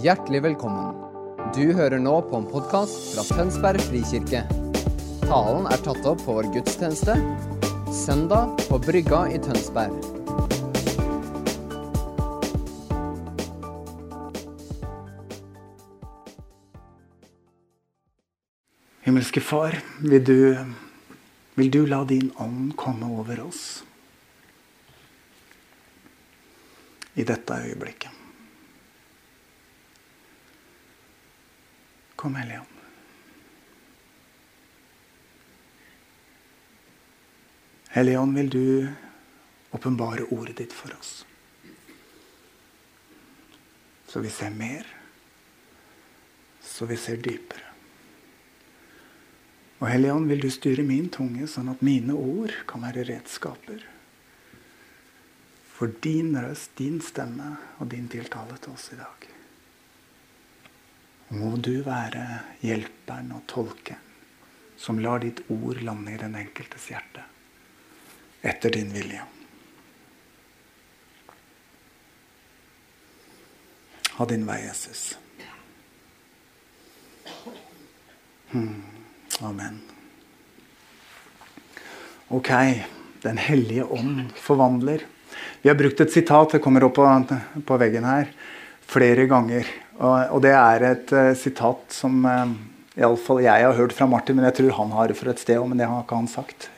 Hjertelig velkommen. Du hører nå på en podkast fra Tønsberg frikirke. Talen er tatt opp på vår gudstjeneste søndag på Brygga i Tønsberg. Himmelske Far, vil du, vil du la din ånd komme over oss i dette øyeblikket? Kom, Hellige Ånd. Hellige Ånd, vil du åpenbare ordet ditt for oss? Så vi ser mer, så vi ser dypere. Og Hellige Ånd, vil du styre min tunge, sånn at mine ord kan være redskaper for din røst, din stemme og din tiltale til oss i dag. Må du være hjelperen og tolken som lar ditt ord lande i den enkeltes hjerte etter din vilje. Ha din vei, Jesus. Hmm. Amen. Ok. Den hellige ånd forvandler. Vi har brukt et sitat, det kommer opp på, på veggen her, flere ganger. Og, og det er et uh, sitat som uh, iallfall jeg har hørt fra Martin, men jeg tror han har det fra et sted òg, men det har ikke han sagt.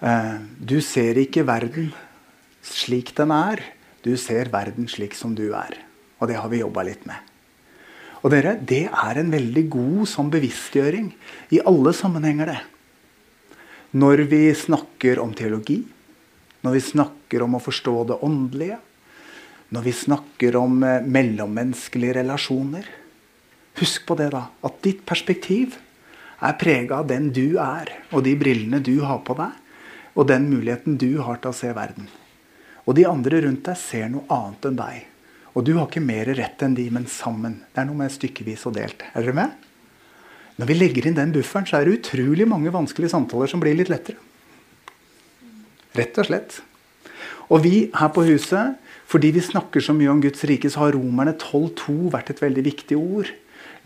Uh, du ser ikke verden slik den er, du ser verden slik som du er. Og det har vi jobba litt med. Og dere, Det er en veldig god sånn bevisstgjøring i alle sammenhenger. det. Når vi snakker om teologi, når vi snakker om å forstå det åndelige, når vi snakker om eh, mellommenneskelige relasjoner. Husk på det, da. At ditt perspektiv er prega av den du er, og de brillene du har på deg, og den muligheten du har til å se verden. Og de andre rundt deg ser noe annet enn deg. Og du har ikke mer rett enn de, men sammen. Det er noe med stykkevis og delt. Er dere med? Når vi legger inn den bufferen, så er det utrolig mange vanskelige samtaler som blir litt lettere. Rett og slett. Og vi her på huset, fordi vi snakker så mye om Guds rike, så har Romerne 12,2 vært et veldig viktig ord.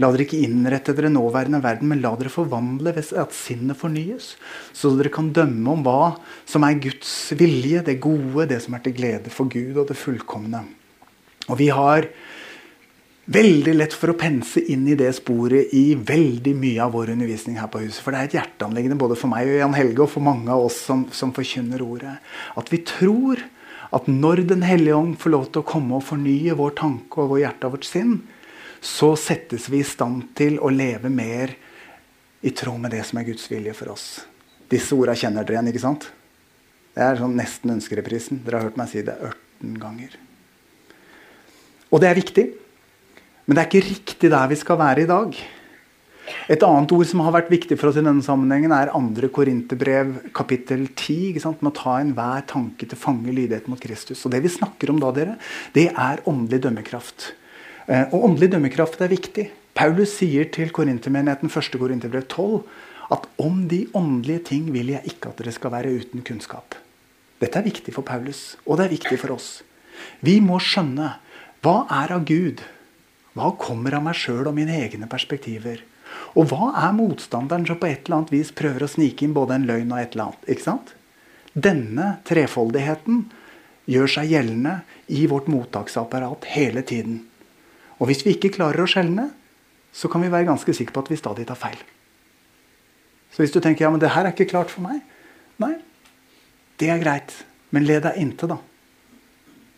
La dere ikke innrette dere nåværende verden, men la dere forvandle ved at sinnet fornyes. Så dere kan dømme om hva som er Guds vilje, det gode, det som er til glede for Gud og det fullkomne. Og vi har veldig lett for å pense inn i det sporet i veldig mye av vår undervisning her på huset. For det er et hjerteanleggende både for meg og Jan Helge og for mange av oss som, som forkynner ordet. At vi tror at når Den hellige ånd får lov til å komme og fornye vår tanke og vår hjerte og vårt sinn, så settes vi i stand til å leve mer i tråd med det som er Guds vilje for oss. Disse orda kjenner dere igjen, ikke sant? Det er sånn nesten ønskereprisen. Dere har hørt meg si det 18 ganger. Og det er viktig. Men det er ikke riktig der vi skal være i dag. Et annet ord som har vært viktig for oss i denne sammenhengen, er 2. Korinterbrev kapittel 10. Med å ta enhver tanke til fange lydighet mot Kristus. Og Det vi snakker om da, dere, det er åndelig dømmekraft. Eh, og åndelig dømmekraft er viktig. Paulus sier til korintermenigheten 1. Korinterbrev 12 at om de åndelige ting vil jeg ikke at dere skal være uten kunnskap. Dette er viktig for Paulus, og det er viktig for oss. Vi må skjønne hva er av Gud hva kommer av meg sjøl og mine egne perspektiver? Og hva er motstanderen som på et eller annet vis prøver å snike inn både en løgn og et eller annet? Ikke sant? Denne trefoldigheten gjør seg gjeldende i vårt mottaksapparat hele tiden. Og hvis vi ikke klarer å skjelne, så kan vi være ganske sikre på at vi stadig tar feil. Så hvis du tenker ja, men det her er ikke klart for meg Nei, det er greit. Men led deg inntil, da.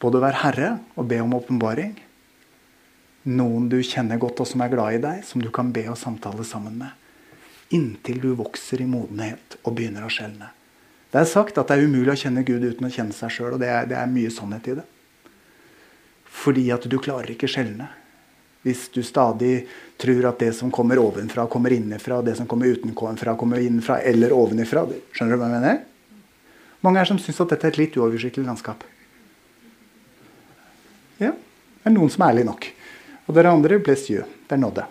Både være herre og be om åpenbaring noen du kjenner godt og som er glad i deg, som du kan be og samtale sammen med. Inntil du vokser i modenhet og begynner å skjelne. Det er sagt at det er umulig å kjenne Gud uten å kjenne seg sjøl, og det er, det er, mye sannhet i det. Fordi at du klarer ikke skjelne. Hvis du stadig tror at det som kommer ovenfra, kommer innenfra, det som kommer utenfra, kommer innenfra eller ovenifra. Skjønner du hva jeg mener? Mange er som syns at dette er et litt uoversiktlig landskap. Ja, det er noen som er ærlige nok. Og dere andre, bless you. Der nådde.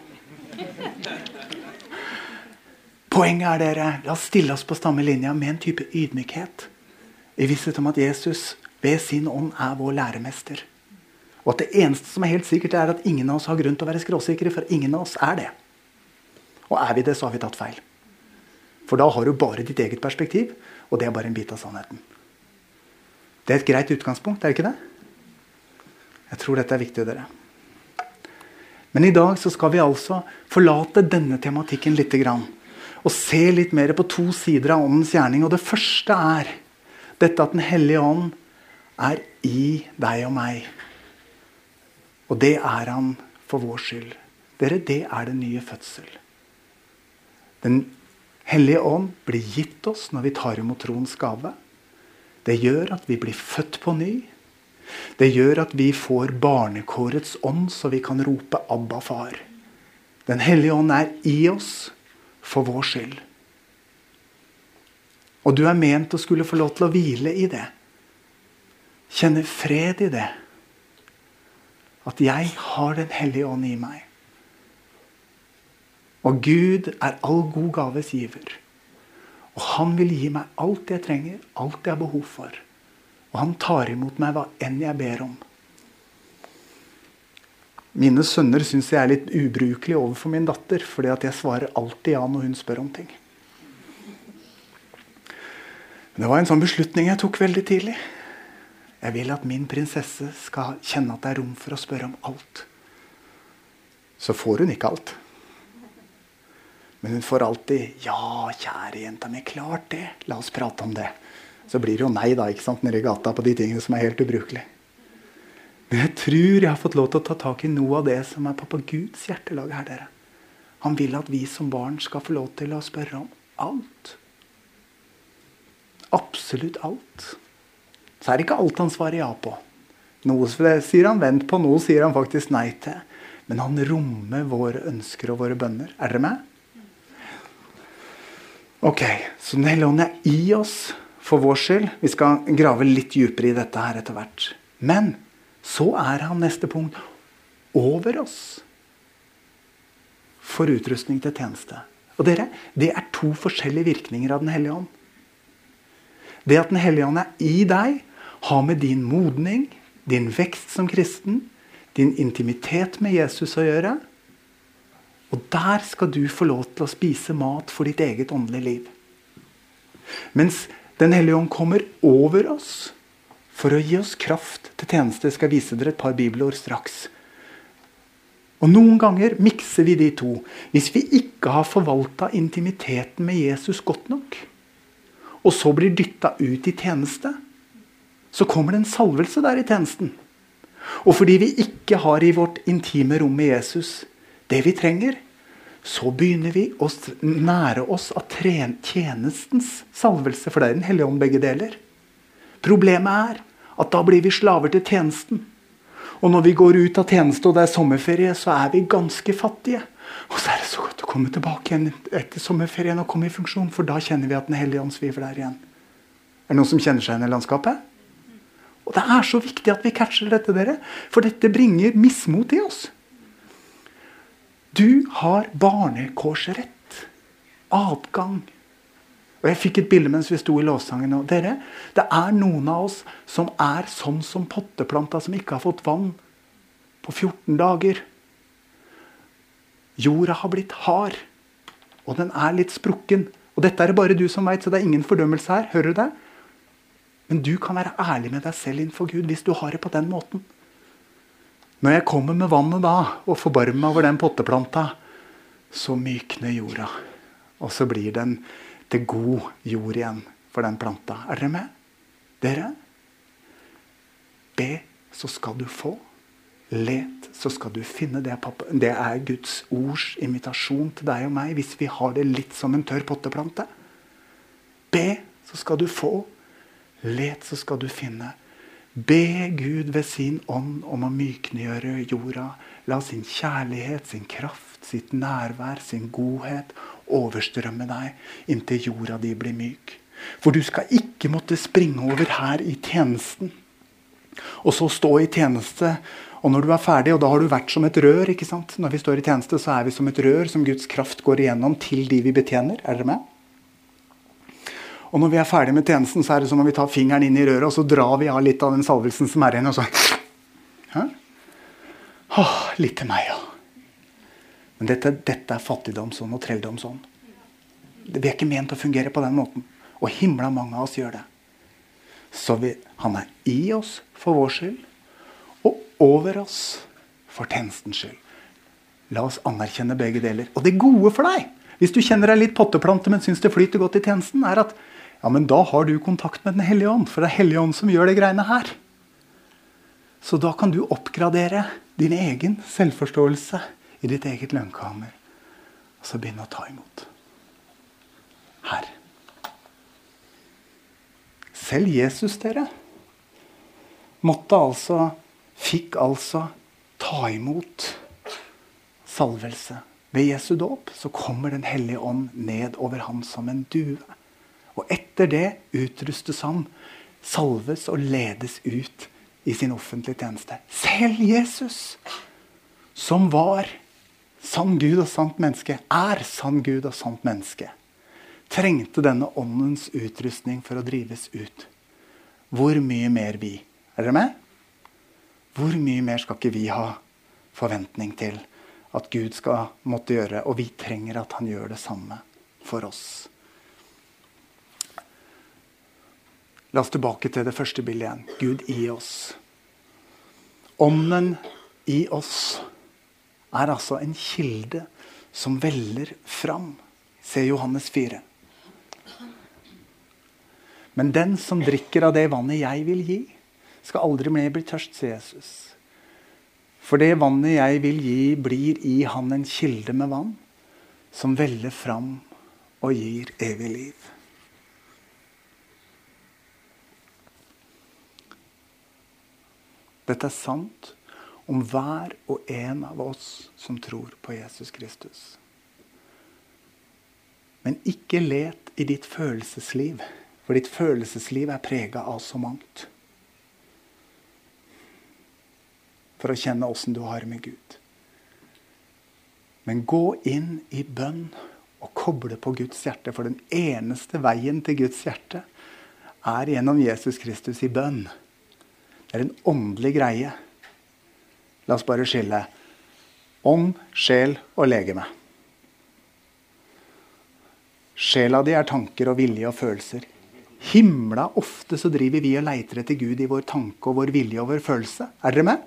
Poenget er dere, la oss stille oss på samme linja med en type ydmykhet. I visshet om at Jesus ved sin ånd er vår læremester. Og at det eneste som er helt sikkert, er at ingen av oss har grunn til å være skråsikre, for ingen av oss er det. Og er vi det, så har vi tatt feil. For da har du bare ditt eget perspektiv, og det er bare en bit av sannheten. Det er et greit utgangspunkt, er det ikke det? Jeg tror dette er viktig, dere. Men i dag så skal vi altså forlate denne tematikken litt. Og se litt mer på to sider av åndens gjerning. Og det første er dette at Den hellige ånd er i deg og meg. Og det er han for vår skyld. Dere, det er den nye fødsel. Den hellige ånd blir gitt oss når vi tar imot troens gave. Det gjør at vi blir født på ny. Det gjør at vi får barnekårets ånd, så vi kan rope 'Abba, far'. Den hellige ånd er i oss for vår skyld. Og du er ment å skulle få lov til å hvile i det. Kjenne fred i det. At jeg har Den hellige ånd i meg. Og Gud er all god gaves giver. Og han vil gi meg alt jeg trenger, alt jeg har behov for. Og han tar imot meg hva enn jeg ber om. Mine sønner syns jeg er litt ubrukelig overfor min datter, fordi at jeg svarer alltid ja når hun spør om ting. Det var en sånn beslutning jeg tok veldig tidlig. Jeg vil at min prinsesse skal kjenne at det er rom for å spørre om alt. Så får hun ikke alt. Men hun får alltid 'Ja, kjære jenta mi, klart det. La oss prate om det.' Så blir det jo nei da, ikke sant, nede i gata på de tingene som er helt ubrukelige. Men jeg tror jeg har fått lov til å ta tak i noe av det som er pappa Guds hjertelag her, dere. Han vil at vi som barn skal få lov til å spørre om alt. Absolutt alt. Så er det ikke alt han svarer ja på. Noe sier han vent på, noe sier han faktisk nei til. Men han rommer våre ønsker og våre bønner. Er dere med? Ok, Så Den hellige ånd er i oss for vår skyld. Vi skal grave litt dypere i dette her etter hvert. Men så er han neste punkt over oss for utrustning til tjeneste. Og dere, Det er to forskjellige virkninger av Den hellige ånd. Det at Den hellige ånd er i deg, har med din modning, din vekst som kristen, din intimitet med Jesus å gjøre. Og der skal du få lov til å spise mat for ditt eget åndelige liv. Mens Den hellige ånd kommer over oss for å gi oss kraft til tjeneste. Jeg skal vise dere et par bibelord straks. Og Noen ganger mikser vi de to. Hvis vi ikke har forvalta intimiteten med Jesus godt nok, og så blir dytta ut i tjeneste, så kommer det en salvelse der i tjenesten. Og fordi vi ikke har i vårt intime rom med Jesus det vi trenger, så begynner vi å nære oss av tjenestens salvelse. For det er Den hellige ånd begge deler. Problemet er at da blir vi slaver til tjenesten. Og når vi går ut av tjeneste og det er sommerferie, så er vi ganske fattige. Og så er det så godt å komme tilbake igjen etter sommerferien og komme i funksjon, for da kjenner vi at Den hellige ånd sviver der igjen. Er det noen som kjenner seg igjen i landskapet? Og Det er så viktig at vi catcher dette, dere, for dette bringer mismot i oss. Du har barnekårsrett. Adgang. Og Jeg fikk et bilde mens vi sto i lovsangen. Og dere, det er noen av oss som er sånn som potteplanta som ikke har fått vann på 14 dager. Jorda har blitt hard, og den er litt sprukken. Og dette er det bare du som veit, så det er ingen fordømmelse her. Hører du det? Men du kan være ærlig med deg selv innenfor Gud hvis du har det på den måten. Når jeg kommer med vannet da og forbarmer meg over den potteplanta, så mykner jorda. Og så blir den til god jord igjen for den planta. Er dere med? Dere? Be, så skal du få. Let, så skal du finne. Det, pappa. det er Guds ords invitasjon til deg og meg hvis vi har det litt som en tørr potteplante. Be, så skal du få. Let, så skal du finne. Be Gud ved sin ånd om å myknegjøre jorda. La sin kjærlighet, sin kraft, sitt nærvær, sin godhet overstrømme deg inntil jorda di blir myk. For du skal ikke måtte springe over her i tjenesten. Og så stå i tjeneste. Og når du er ferdig, og da har du vært som et rør ikke sant? Når vi står i tjeneste, så er vi som et rør som Guds kraft går igjennom til de vi betjener. Er dere med? Og når vi er ferdig med tjenesten, så er det som om vi tar fingeren inn i røret og så drar vi av litt av den salvelsen som er igjen. og så... Åh, litt til meg, ja. Men dette, dette er fattigdomsånd og trelldomsånd. Vi er ikke ment å fungere på den måten. Og himla mange av oss gjør det. Så vi, han er i oss for vår skyld, og over oss for tjenestens skyld. La oss anerkjenne begge deler. Og det gode for deg, hvis du kjenner deg litt potteplante, men syns det flyter godt i tjenesten, er at ja, men da har du kontakt med Den hellige ånd. For det er Hellige ånd som gjør de greiene her. Så da kan du oppgradere din egen selvforståelse i ditt eget lønnkammer. Og så begynne å ta imot. Her. Selv Jesus, dere, måtte altså Fikk altså ta imot salvelse. Ved Jesu dåp så kommer Den hellige ånd ned over ham som en due. Og etter det utrustes han, salves og ledes ut i sin offentlige tjeneste. Selv Jesus, som var sann Gud og sant menneske, er sann Gud og sant menneske, trengte denne åndens utrustning for å drives ut. Hvor mye mer vi? Er dere med? Hvor mye mer skal ikke vi ha forventning til at Gud skal måtte gjøre? Og vi trenger at han gjør det samme for oss. La oss tilbake til det første bildet igjen. Gud i oss. Ånden i oss er altså en kilde som veller fram. Se Johannes 4. Men den som drikker av det vannet jeg vil gi, skal aldri mer bli tørst, sier Jesus. For det vannet jeg vil gi, blir i han en kilde med vann som veller fram og gir evig liv. Dette er sant om hver og en av oss som tror på Jesus Kristus. Men ikke let i ditt følelsesliv, for ditt følelsesliv er prega av så mangt. For å kjenne åssen du har med Gud. Men gå inn i bønn og koble på Guds hjerte, for den eneste veien til Guds hjerte er gjennom Jesus Kristus i bønn. Det er en åndelig greie. La oss bare skille ånd, sjel og legeme. Sjela di er tanker og vilje og følelser. Himla ofte så driver vi og leiter etter Gud i vår tanke og vår vilje og vår følelse. Er dere med?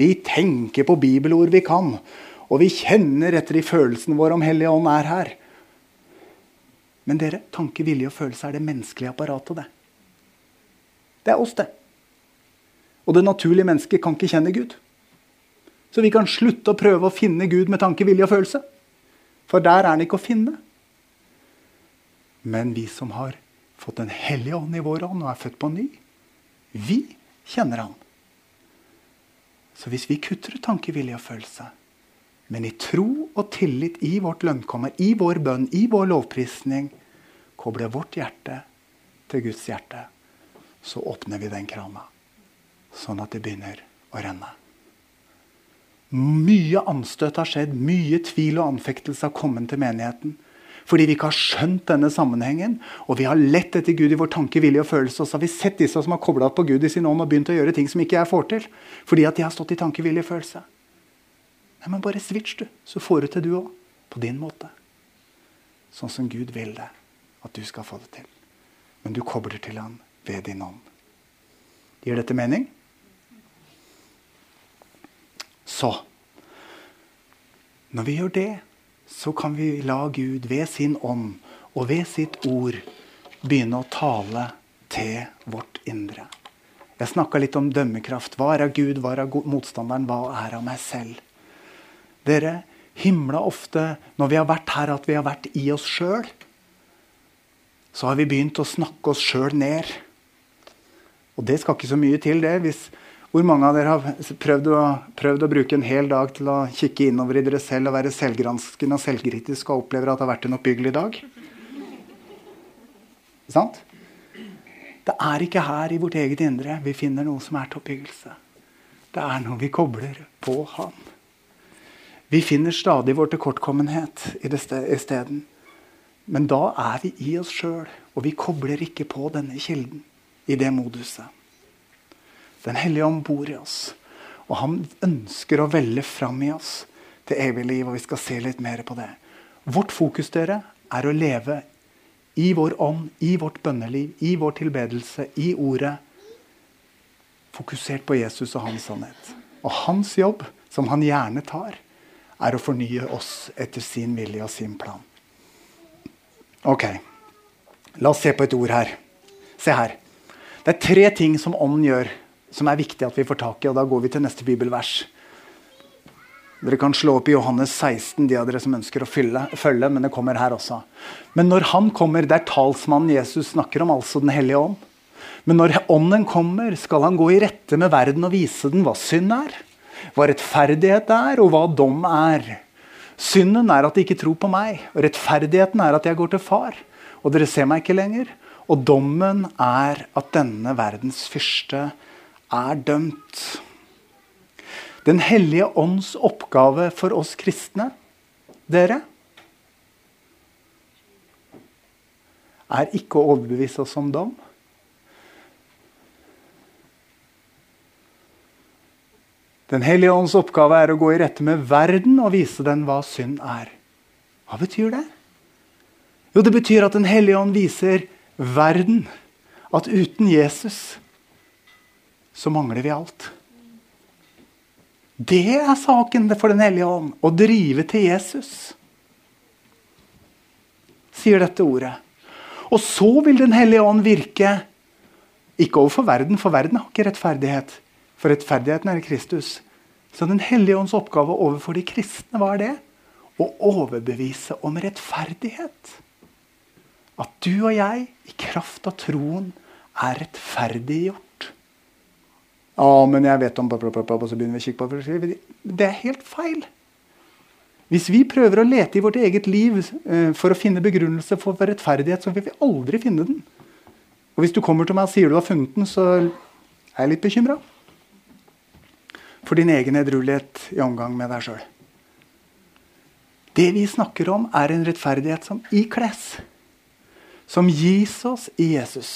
Vi tenker på bibelord vi kan, og vi kjenner etter i følelsen vår om Hellige Ånd er her. Men dere, tanke, vilje og følelse er det menneskelige apparatet, det. Det er oss, det. Og det naturlige mennesket kan ikke kjenne Gud. Så vi kan slutte å prøve å finne Gud med tanke, vilje og følelse. For der er han ikke å finne. Men vi som har fått Den hellige ånd i vår ånd og er født på ny, vi kjenner han. Så hvis vi kutter ut tanke, vilje og følelse, men i tro og tillit i vårt lønnkommer, i vår bønn, i vår lovprisning, kobler vårt hjerte til Guds hjerte, så åpner vi den krana sånn at det begynner å renne. Mye anstøt har skjedd, mye tvil og anfektelse har kommet til menigheten. Fordi vi ikke har skjønt denne sammenhengen, og vi har lett etter Gud i vår tanke, vilje og følelse. Og så har vi sett disse som har kobla på Gud i sin ånd og begynt å gjøre ting som ikke jeg får til. Fordi at de har stått i tanke, vilje og følelse. Nei, men bare switch, du. Så får du til, du òg. På din måte. Sånn som Gud vil det at du skal få det til. Men du kobler til Han ved din ånd. Gir dette mening? Så Når vi gjør det, så kan vi la Gud ved sin ånd og ved sitt ord begynne å tale til vårt indre. Jeg snakka litt om dømmekraft. Hva er av Gud, hva er av motstanderen, hva er av meg selv? Dere, himla ofte når vi har vært her, at vi har vært i oss sjøl, så har vi begynt å snakke oss sjøl ned. Og det skal ikke så mye til, det. hvis hvor mange av dere har prøvd å, prøvd å, bruke en hel dag til å kikke innover i dere selv og være selvgranskende og selvkritisk og opplever at det har vært en oppbyggelig dag? Sant? Det er ikke her i vårt eget indre vi finner noe som er til oppbyggelse. Det er noe vi kobler på Han. Vi finner stadig vår tilkortkommenhet isteden. Men da er vi i oss sjøl, og vi kobler ikke på denne kilden i det moduset. Den hellige ånd bor i oss. Og han ønsker å velle fram i oss til evig liv, og vi skal se litt mer på det. Vårt fokus dere, er å leve i vår ånd, i vårt bønneliv, i vår tilbedelse, i ordet. Fokusert på Jesus og hans sannhet. Og hans jobb, som han gjerne tar, er å fornye oss etter sin vilje og sin plan. Ok, la oss se på et ord her. Se her. Det er tre ting som ånden gjør, som er viktig at vi får tak i. og Da går vi til neste bibelvers. Dere kan slå opp i Johannes 16, de av dere som ønsker å fylle, følge, men det kommer her også. Men når han kommer, det er talsmannen Jesus snakker om, altså Den hellige ånd. Men når ånden kommer, skal han gå i rette med verden og vise den hva synd er, hva rettferdighet er, og hva dom er. Synden er at de ikke tror på meg, og rettferdigheten er at jeg går til far. Og dere ser meg ikke lenger. Og dommen er at denne verdens fyrste er dømt. Den hellige ånds oppgave for oss kristne, dere, er ikke å overbevise oss om dom. Den hellige ånds oppgave er å gå i rette med verden og vise den hva synd er. Hva betyr det? Jo, det betyr at Den hellige ånd viser verden at uten Jesus så mangler vi alt. Det er saken for Den hellige ånd. Å drive til Jesus. Sier dette ordet. Og så vil Den hellige ånd virke ikke overfor verden, for verden har ikke rettferdighet. For rettferdigheten er i Kristus. Så Den hellige ånds oppgave overfor de kristne, hva er det? Å overbevise om rettferdighet. At du og jeg, i kraft av troen, er rettferdiggjort. Ja, men jeg vet om og så begynner vi å kikke på Det er helt feil. Hvis vi prøver å lete i vårt eget liv eh, for å finne begrunnelse for rettferdighet, så vil vi aldri finne den. Og hvis du kommer til meg og sier du har funnet den, så er jeg litt bekymra. For din egen edruelighet i omgang med deg sjøl. Det vi snakker om, er en rettferdighet som ikles. Som gis oss i Jesus.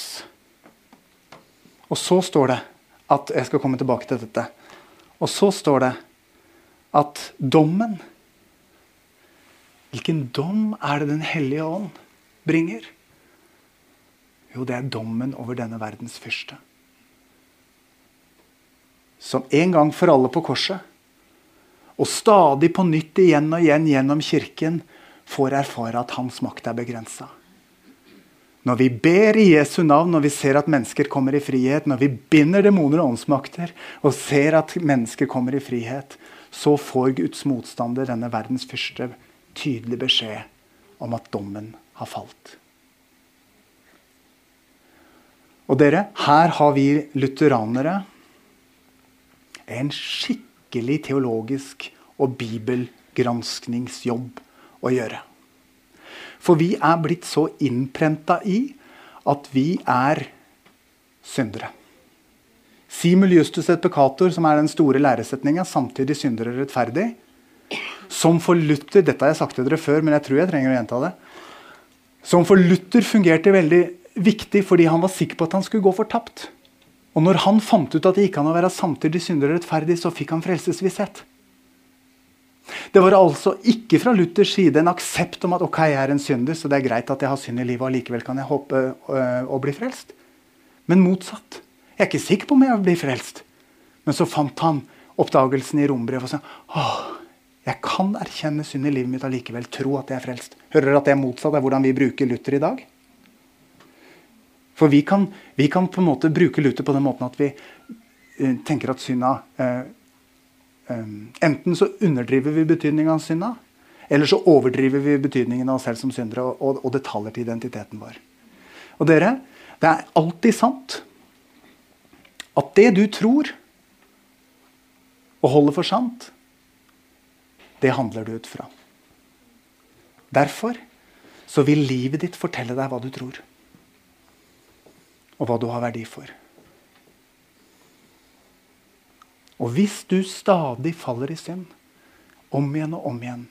Og så står det at Jeg skal komme tilbake til dette. Og så står det at dommen Hvilken dom er det Den hellige ånd bringer? Jo, det er dommen over denne verdens fyrste. Som en gang for alle på korset, og stadig på nytt igjen og igjen gjennom kirken, får erfare at hans makt er begrensa. Når vi ber i Jesu navn, når vi ser at mennesker kommer i frihet, når vi binder demoner og åndsmakter og ser at mennesker kommer i frihet, så får Guds motstander, denne verdens fyrste, tydelig beskjed om at dommen har falt. Og dere, her har vi lutheranere en skikkelig teologisk og bibelgranskningsjobb å gjøre. For vi er blitt så innprenta i at vi er syndere. Simul justus et peccator, som er den store læresetninga, samtidig syndere rettferdig, som for Luther Dette har jeg sagt til dere før, men jeg tror jeg trenger å gjenta det. Som for Luther fungerte veldig viktig fordi han var sikker på at han skulle gå fortapt. Og når han fant ut at det gikk an å være samtidig synder og rettferdig, så fikk han frelsesvisshet. Det var altså ikke fra Luthers side en aksept om at ok, jeg er en synder, så det er greit at jeg har synd i livet, og likevel kan jeg håpe øh, å bli frelst. Men motsatt. Jeg er ikke sikker på om jeg blir frelst. Men så fant han oppdagelsen i rombrevet og sa åh, jeg kan erkjenne synd i livet mitt og likevel tro at jeg er frelst. Hører dere at det er motsatt av hvordan vi bruker Luther i dag? For vi kan, vi kan på en måte bruke Luther på den måten at vi uh, tenker at synda um, Enten så underdriver vi betydningen av synda, eller så overdriver vi betydningen av oss selv som syndere og, og detaljer til identiteten vår. Og dere, det er alltid sant at det du tror og holder for sant, det handler du ut fra. Derfor så vil livet ditt fortelle deg hva du tror. Og hva du har verdi for. Og hvis du stadig faller i synd, om igjen og om igjen,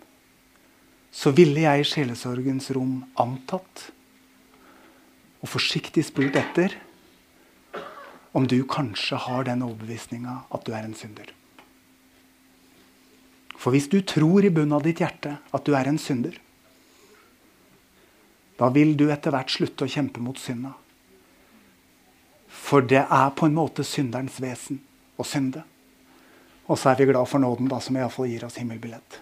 så ville jeg i sjelesorgens rom antatt og forsiktig spurt etter om du kanskje har den overbevisninga at du er en synder. For hvis du tror i bunnen av ditt hjerte at du er en synder, da vil du etter hvert slutte å kjempe mot synda. For det er på en måte synderens vesen å synde. Og så er vi glad for nåden, da, som iallfall gir oss himmelbillett.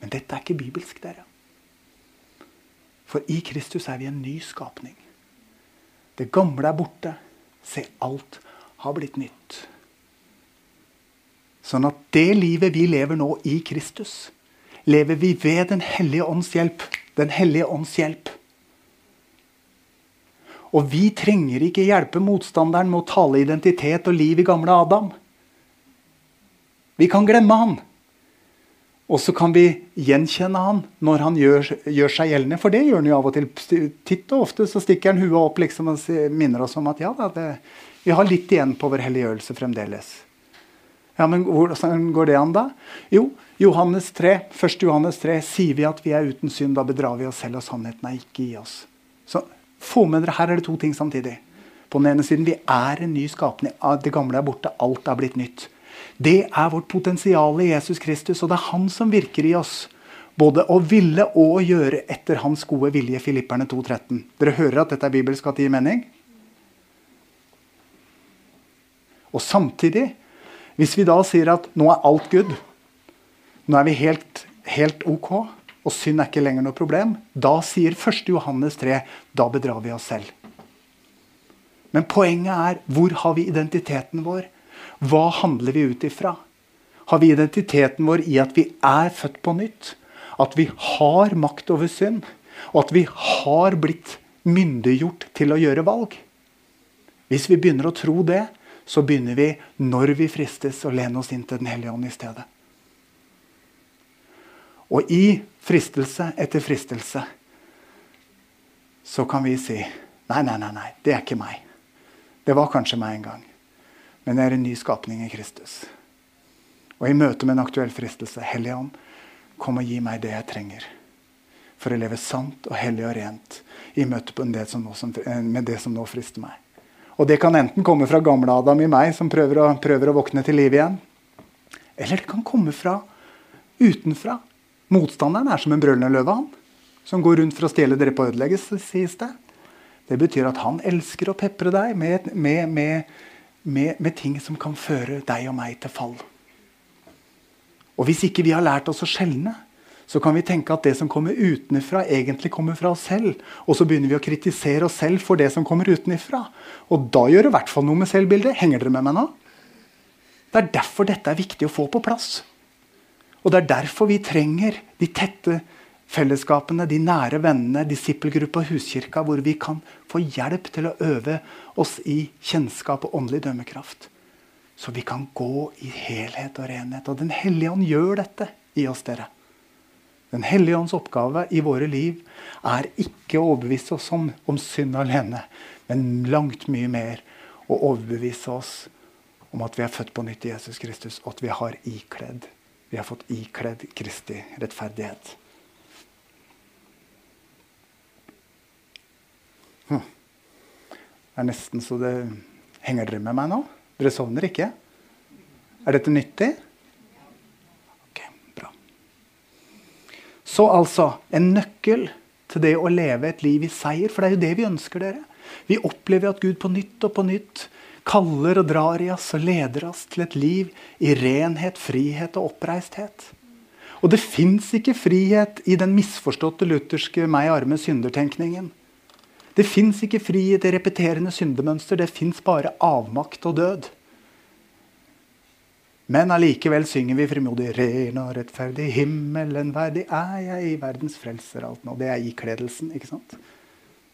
Men dette er ikke bibelsk, dere. For i Kristus er vi en ny skapning. Det gamle er borte. Se, alt har blitt nytt. Sånn at det livet vi lever nå i Kristus, lever vi ved Den hellige ånds hjelp. Den hellige ånds hjelp. Og vi trenger ikke hjelpe motstanderen med å tale identitet og liv i gamle Adam. Vi kan glemme han. Og så kan vi gjenkjenne han når han gjør, gjør, seg gjeldende. For det gjør han jo av og til. Titt og ofte så stikker han huet opp liksom og minner oss om at ja, da, det, vi har litt igjen på vår helliggjørelse fremdeles. Ja, men Hvordan går det an, da? Jo, Johannes 3, 1. Johannes 3 sier vi at vi er uten synd. Da bedrar vi oss selv, og sannheten er ikke i oss. Så få med dere, Her er det to ting samtidig. På den ene siden, Vi er en ny skapning. Det gamle er borte. Alt er blitt nytt. Det er vårt potensial i Jesus Kristus, og det er han som virker i oss. Både å ville og å gjøre etter hans gode vilje. Filipperne 2,13. Dere hører at dette er bibelsk at det gir mening? Og samtidig hvis vi da sier at nå er alt good, nå er vi helt, helt ok, og synd er ikke lenger noe problem, da sier 1. Johannes 3 da bedrar vi oss selv. Men poenget er hvor har vi identiteten vår? Hva handler vi ut ifra? Har vi identiteten vår i at vi er født på nytt? At vi har makt over synd? Og at vi har blitt myndiggjort til å gjøre valg? Hvis vi begynner å tro det, så begynner vi, når vi fristes, å lene oss inn til Den hellige ånd i stedet. Og i fristelse etter fristelse så kan vi si nei, nei, nei, nei, det er ikke meg. Det var kanskje meg en gang. Men jeg er en ny skapning i Kristus. Og i møte med en aktuell fristelse, Hellige Ånd, kom og gi meg det jeg trenger for å leve sant og hellig og rent i møte det nå, med det som nå frister meg. Og det kan enten komme fra gamle Adam i meg, som prøver å, prøver å våkne til liv igjen. Eller det kan komme fra utenfra. Motstanderen er som en brølende løve, han. Som går rundt for å stjele dere på ødelegge, sies det. Det betyr at han elsker å pepre deg med, med, med, med, ting som kan føre deg og meg til fall. Og hvis ikke vi har lært oss å skjelne, så kan vi tenke at det som kommer utenfra, egentlig kommer fra oss selv. Og så begynner vi å kritisere oss selv for det som kommer utenfra. Og da gjør det i hvert fall noe med selvbildet. Henger dere med meg nå? Det er derfor dette er viktig å få på plass. Og det er derfor vi trenger de tette fellesskapene, de nære vennene, disippelgruppa huskirka, hvor vi kan få hjelp til å øve oss i kjennskap og åndelig dømmekraft. Så vi kan gå i helhet og renhet. Og Den hellige ånd gjør dette i oss, dere. Den hellige ånds oppgave i våre liv er ikke å overbevise oss om, om synd alene, men langt mye mer å overbevise oss om at vi er født på nytt i Jesus Kristus, og at vi har ikledd Vi har fått ikledd Kristi rettferdighet. Hm. Det er nesten så det Henger dere med meg nå? Dere sovner ikke? Er dette nyttig? Ok, bra. Så altså en nøkkel til det å leve et liv i seier, for det er jo det vi ønsker dere. Vi opplever at Gud på nytt og på nytt kaller og drar i oss og leder oss til et liv i renhet, frihet og oppreisthet. Og det fins ikke frihet i den misforståtte lutherske 'meg arme synder'-tenkningen. Det fins ikke frihet i repeterende syndemønster. Det fins bare avmakt og død. Men allikevel synger vi frimodig 'Ren og rettferdig, himmelen verdig er jeg i verdens frelser'. alt nå. Det er ikledelsen. ikke sant?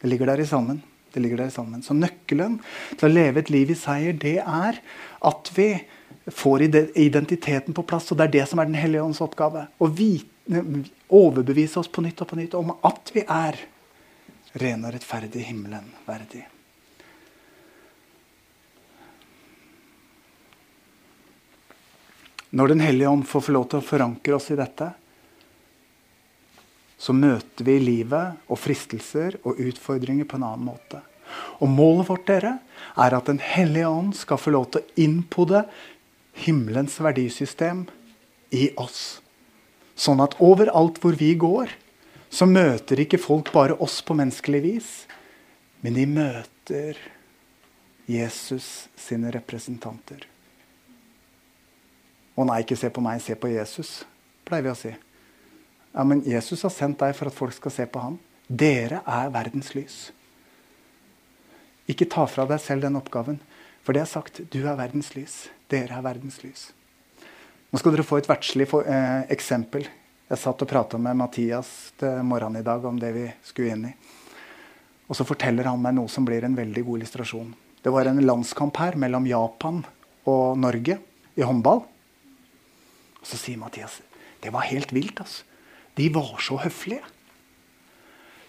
Det ligger der i sammen. Det ligger der sammen. Så nøkkelen til å leve et liv i seier, det er at vi får identiteten på plass. Og det er det som er Den hellige ånds oppgave. Å overbevise oss på nytt og på nytt om at vi er ren og rettferdig, himmelen verdig. Når Den hellige ånd får få lov til å forankre oss i dette, så møter vi livet og fristelser og utfordringer på en annen måte. Og Målet vårt dere, er at Den hellige ånd skal få lov til å innpode himmelens verdisystem i oss. Sånn at overalt hvor vi går, så møter ikke folk bare oss på menneskelig vis, men de møter Jesus sine representanter. Å nei, ikke se på meg, se på Jesus, pleier vi å si. Ja, Men Jesus har sendt deg for at folk skal se på ham. Dere er verdens lys. Ikke ta fra deg selv den oppgaven. For det er sagt, du er verdens lys. Dere er verdens lys. Nå skal dere få et verdslig eh, eksempel. Jeg satt og prata med Mathias til morgenen i dag om det vi skulle inn i. Og så forteller han meg noe som blir en veldig god illustrasjon. Det var en landskamp her mellom Japan og Norge i håndball. Og så sier Mathias det var helt vilt. altså. De var så høflige.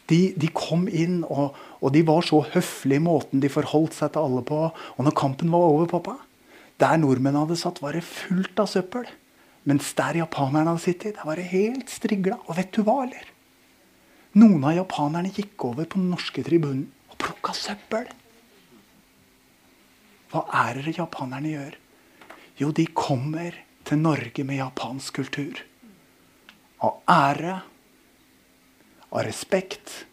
De, de kom inn, og, og, de var så høflige i måten de forholdt seg til alle på. Og når kampen var over, pappa, der nordmenn hadde satt, var det fullt av søppel. Mens der japanerne hadde sittet, der var det helt strigla. Og vet du hva, eller? Noen av japanerne gikk over på den norske tribunen og plukka søppel. Hva er det japanerne gjør? Jo, de kommer til Norge med japansk kultur. Av ære, av respekt,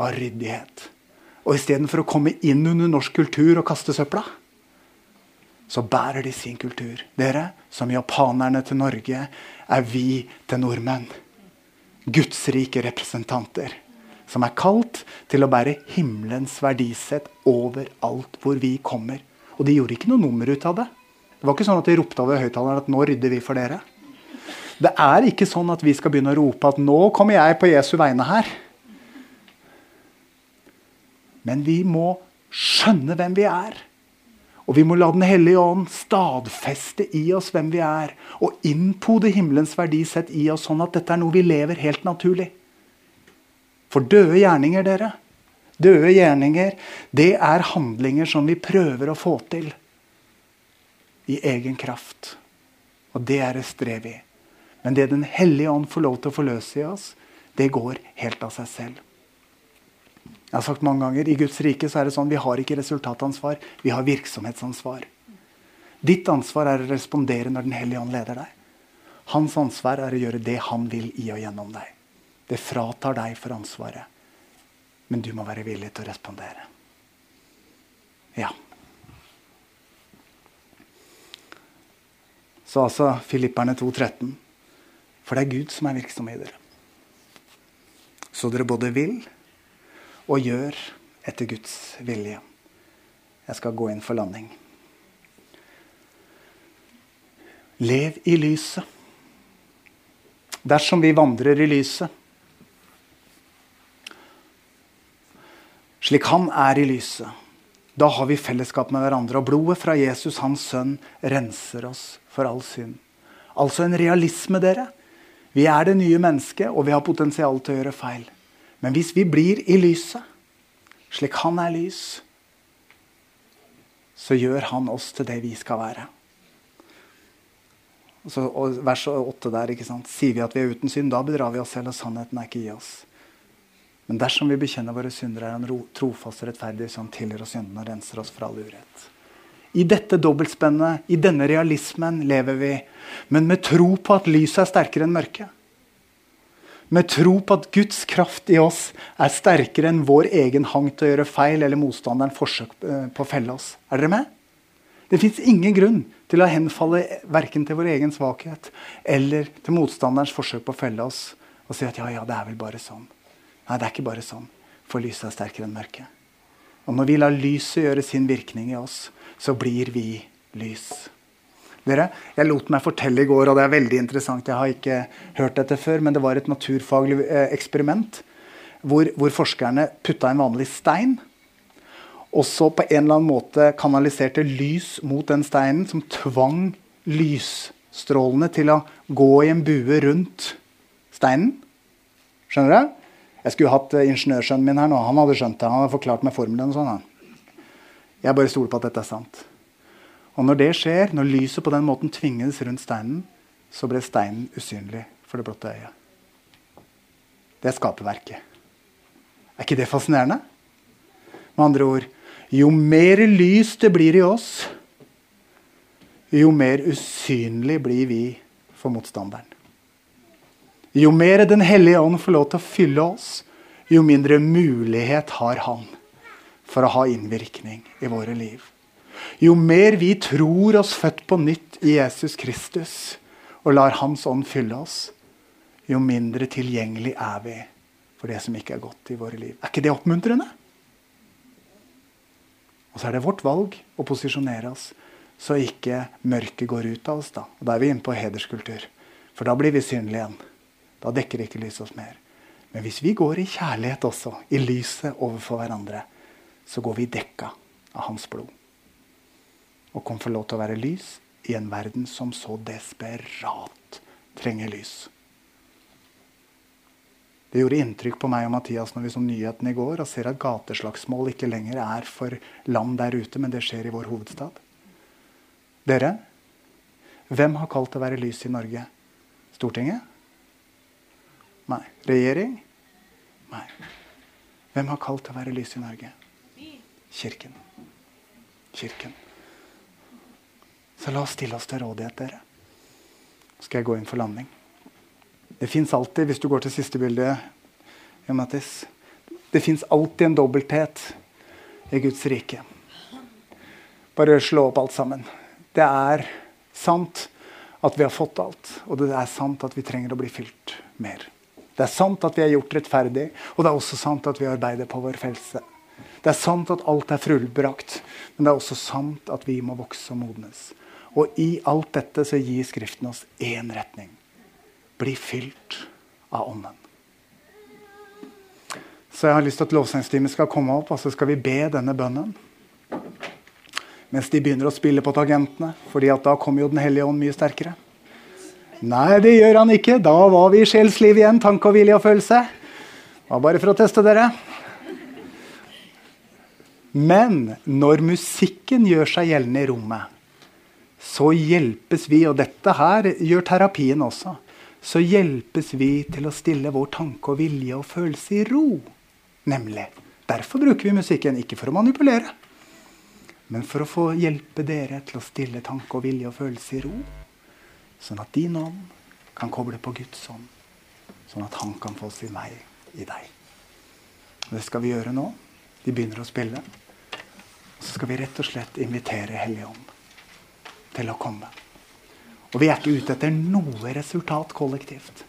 av ryddighet. Og istedenfor å komme inn under norsk kultur og kaste søpla, så bærer de sin kultur. Dere, som japanerne til Norge, er vi til nordmenn. Gudsrike representanter. Som er kalt til å bære himmelens verdisett overalt hvor vi kommer. Og de gjorde ikke noe nummer ut av det. Det var ikke sånn at de ropte over høyttaleren at 'nå rydder vi for dere'. Det er ikke sånn at vi skal begynne å rope at 'nå kommer jeg på Jesu vegne her'. Men vi må skjønne hvem vi er. Og vi må la Den hellige ånd stadfeste i oss hvem vi er. Og innpode himmelens verdisett i oss, sånn at dette er noe vi lever helt naturlig. For døde gjerninger, dere, døde gjerninger, det er handlinger som vi prøver å få til i egen kraft. Og det er det strev i. Men det Den hellige ånd får lov til å forløse i oss, det går helt av seg selv. Jeg har sagt mange ganger, I Guds rike så er det sånn, vi har ikke resultatansvar, vi har virksomhetsansvar. Ditt ansvar er å respondere når Den hellige ånd leder deg. Hans ansvar er å gjøre det han vil i og gjennom deg. Det fratar deg for ansvaret. Men du må være villig til å respondere. Ja. Så altså Filipperne 2,13. For det er Gud som er virksom i dere. Så dere både vil og gjør etter Guds vilje. Jeg skal gå inn for landing. Lev i lyset. Dersom vi vandrer i lyset, slik Han er i lyset, da har vi fellesskap med hverandre. Og blodet fra Jesus, hans sønn, renser oss for all synd. Altså en realisme, dere. Vi er det nye mennesket, og vi har potensial til å gjøre feil. Men hvis vi blir i lyset, slik han er lys, så gjør han oss til det vi skal være. Så, og vers 8 der, ikke sant? Sier vi at vi er uten synd, da bedrar vi oss selv, og sannheten er ikke i oss. Men dersom vi bekjenner våre synder, er han trofast og rettferdig, så han tilgir oss syndene og renser oss fra all urett. I dette dobbeltspennet, i denne realismen, lever vi. Men med tro på at lyset er sterkere enn mørket. Med tro på at Guds kraft i oss er sterkere enn vår egen hang til å gjøre feil eller motstanderen forsøk eh, på å felle oss. Er dere med? Det fins ingen grunn til å henfalle verken til vår egen svakhet eller til motstanderens forsøk på å felle oss og si at ja, ja, det er vel bare sånn. Nei, det er ikke bare sånn. For lyset er sterkere enn mørket. Og når vi lar lyset gjøre sin virkning i oss, så blir vi lys. Dere, Jeg lot meg fortelle i går, og det er veldig interessant. Jeg har ikke hørt dette før, men det var et naturfaglig eh, eksperiment hvor, hvor forskerne putta en vanlig stein. Og så på en eller annen måte kanaliserte lys mot den steinen, som tvang lysstrålene til å gå i en bue rundt steinen. Skjønner du? Jeg skulle hatt eh, ingeniørsønnen min her nå. Han hadde skjønt det. Han hadde forklart meg formelen. og sånn. Jeg bare stoler på at dette er sant. Og når det skjer, når lyset på den måten tvinges rundt steinen, så ble steinen usynlig for det blotte øyet. Det er skaperverket. Er ikke det fascinerende? Med andre ord jo mer lys det blir i oss, jo mer usynlig blir vi for motstanderen. Jo mer Den hellige ånd får lov til å fylle oss, jo mindre mulighet har han for å ha innvirkning i våre liv. Jo mer vi tror oss født på nytt i Jesus Kristus og lar Hans ånd fylle oss, jo mindre tilgjengelig er vi for det som ikke er godt i våre liv. Er ikke det oppmuntrende? Og så er det vårt valg å posisjonere oss så ikke mørket går ut av oss. Da Og da er vi inne på hederskultur. For da blir vi synlige igjen. Da dekker ikke lyset oss mer. Men hvis vi går i kjærlighet også, i lyset overfor hverandre, så går vi dekka av hans blod. Og kan få lov til å være lys i en verden som så desperat trenger lys. Det gjorde inntrykk på meg og Mathias når vi så nyheten i går og ser at gateslagsmål ikke lenger er for land der ute, men det skjer i vår hovedstad. Dere, hvem har kalt det å være lys i Norge? Stortinget? Nei. Regjering? Nei. Hvem har kalt det å være lys i Norge? Kirken. Kirken. Så la oss stille oss til rådighet, dere. Så skal jeg gå inn for landing. Det fins alltid, hvis du går til siste bilde, Mattis, det fins alltid en dobbelthet i Guds rike. Bare slå opp alt sammen. Det er sant at vi har fått alt, og det er sant at vi trenger å bli fylt mer. Det er sant at vi er gjort rettferdig, og det er også sant at vi arbeider på vår frelse. Det er sant at alt er fullbrakt, men det er også sant at vi må vokse og modnes. Og i alt dette så gir Skriften oss én retning bli fylt av Ånden. Så jeg har lyst til at lovsangstimen skal komme opp, og så skal vi be denne bønnen. Mens de begynner å spille på tagentene, fordi da kommer jo Den hellige ånd mye sterkere. Nei, det gjør han ikke. Da var vi i sjelsliv igjen. Tanke og vilje og følelse. Det var bare for å teste dere. Men når musikken gjør seg gjeldende i rommet, så hjelpes vi, og dette her gjør terapien også, så hjelpes vi til å stille vår tanke og vilje og følelse i ro. Nemlig. Derfor bruker vi musikken, ikke for å manipulere, men for å få hjelpe dere til å stille tanke og vilje og følelse i ro. Sånn at din ånd kan koble på Guds ånd. Sånn at han kan få sin vei i deg. Og det skal vi gjøre nå. De begynner å spille. Så skal vi rett og slett invitere Hellige Ånd til å komme. Og vi er ikke ute etter noe resultat kollektivt.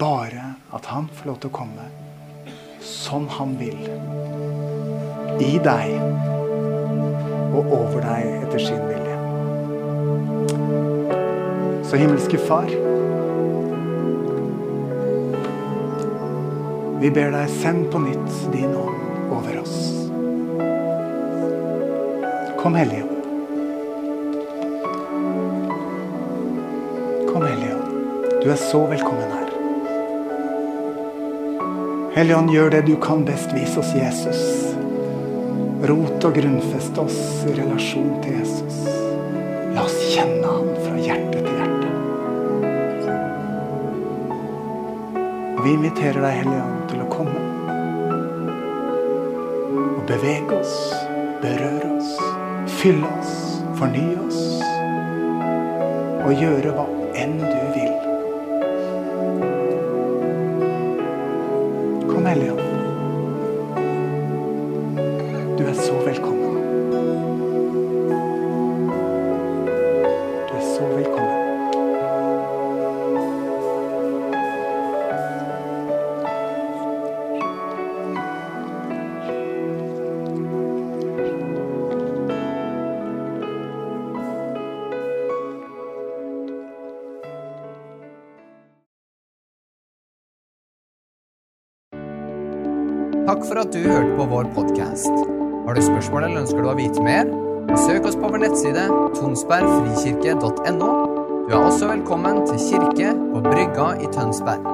Bare at han får lov til å komme som han vil. I deg og over deg etter sin vilje. Så himmelske Far, vi ber deg, send på nytt din ånd over oss. Kom, Hellige Du er så velkommen her. Hellige Ånd, gjør det du kan best. Vis oss Jesus. Rot og grunnfest oss i relasjon til Jesus. La oss kjenne ham fra hjerte til hjerte. Vi inviterer deg, Hellige Ånd, til å komme. Og bevege oss, berøre oss, fylle oss, fornye oss. Og gjøre hva enn du nettside tonsbergfrikirke.no. Du er også velkommen til kirke på Brygga i Tønsberg.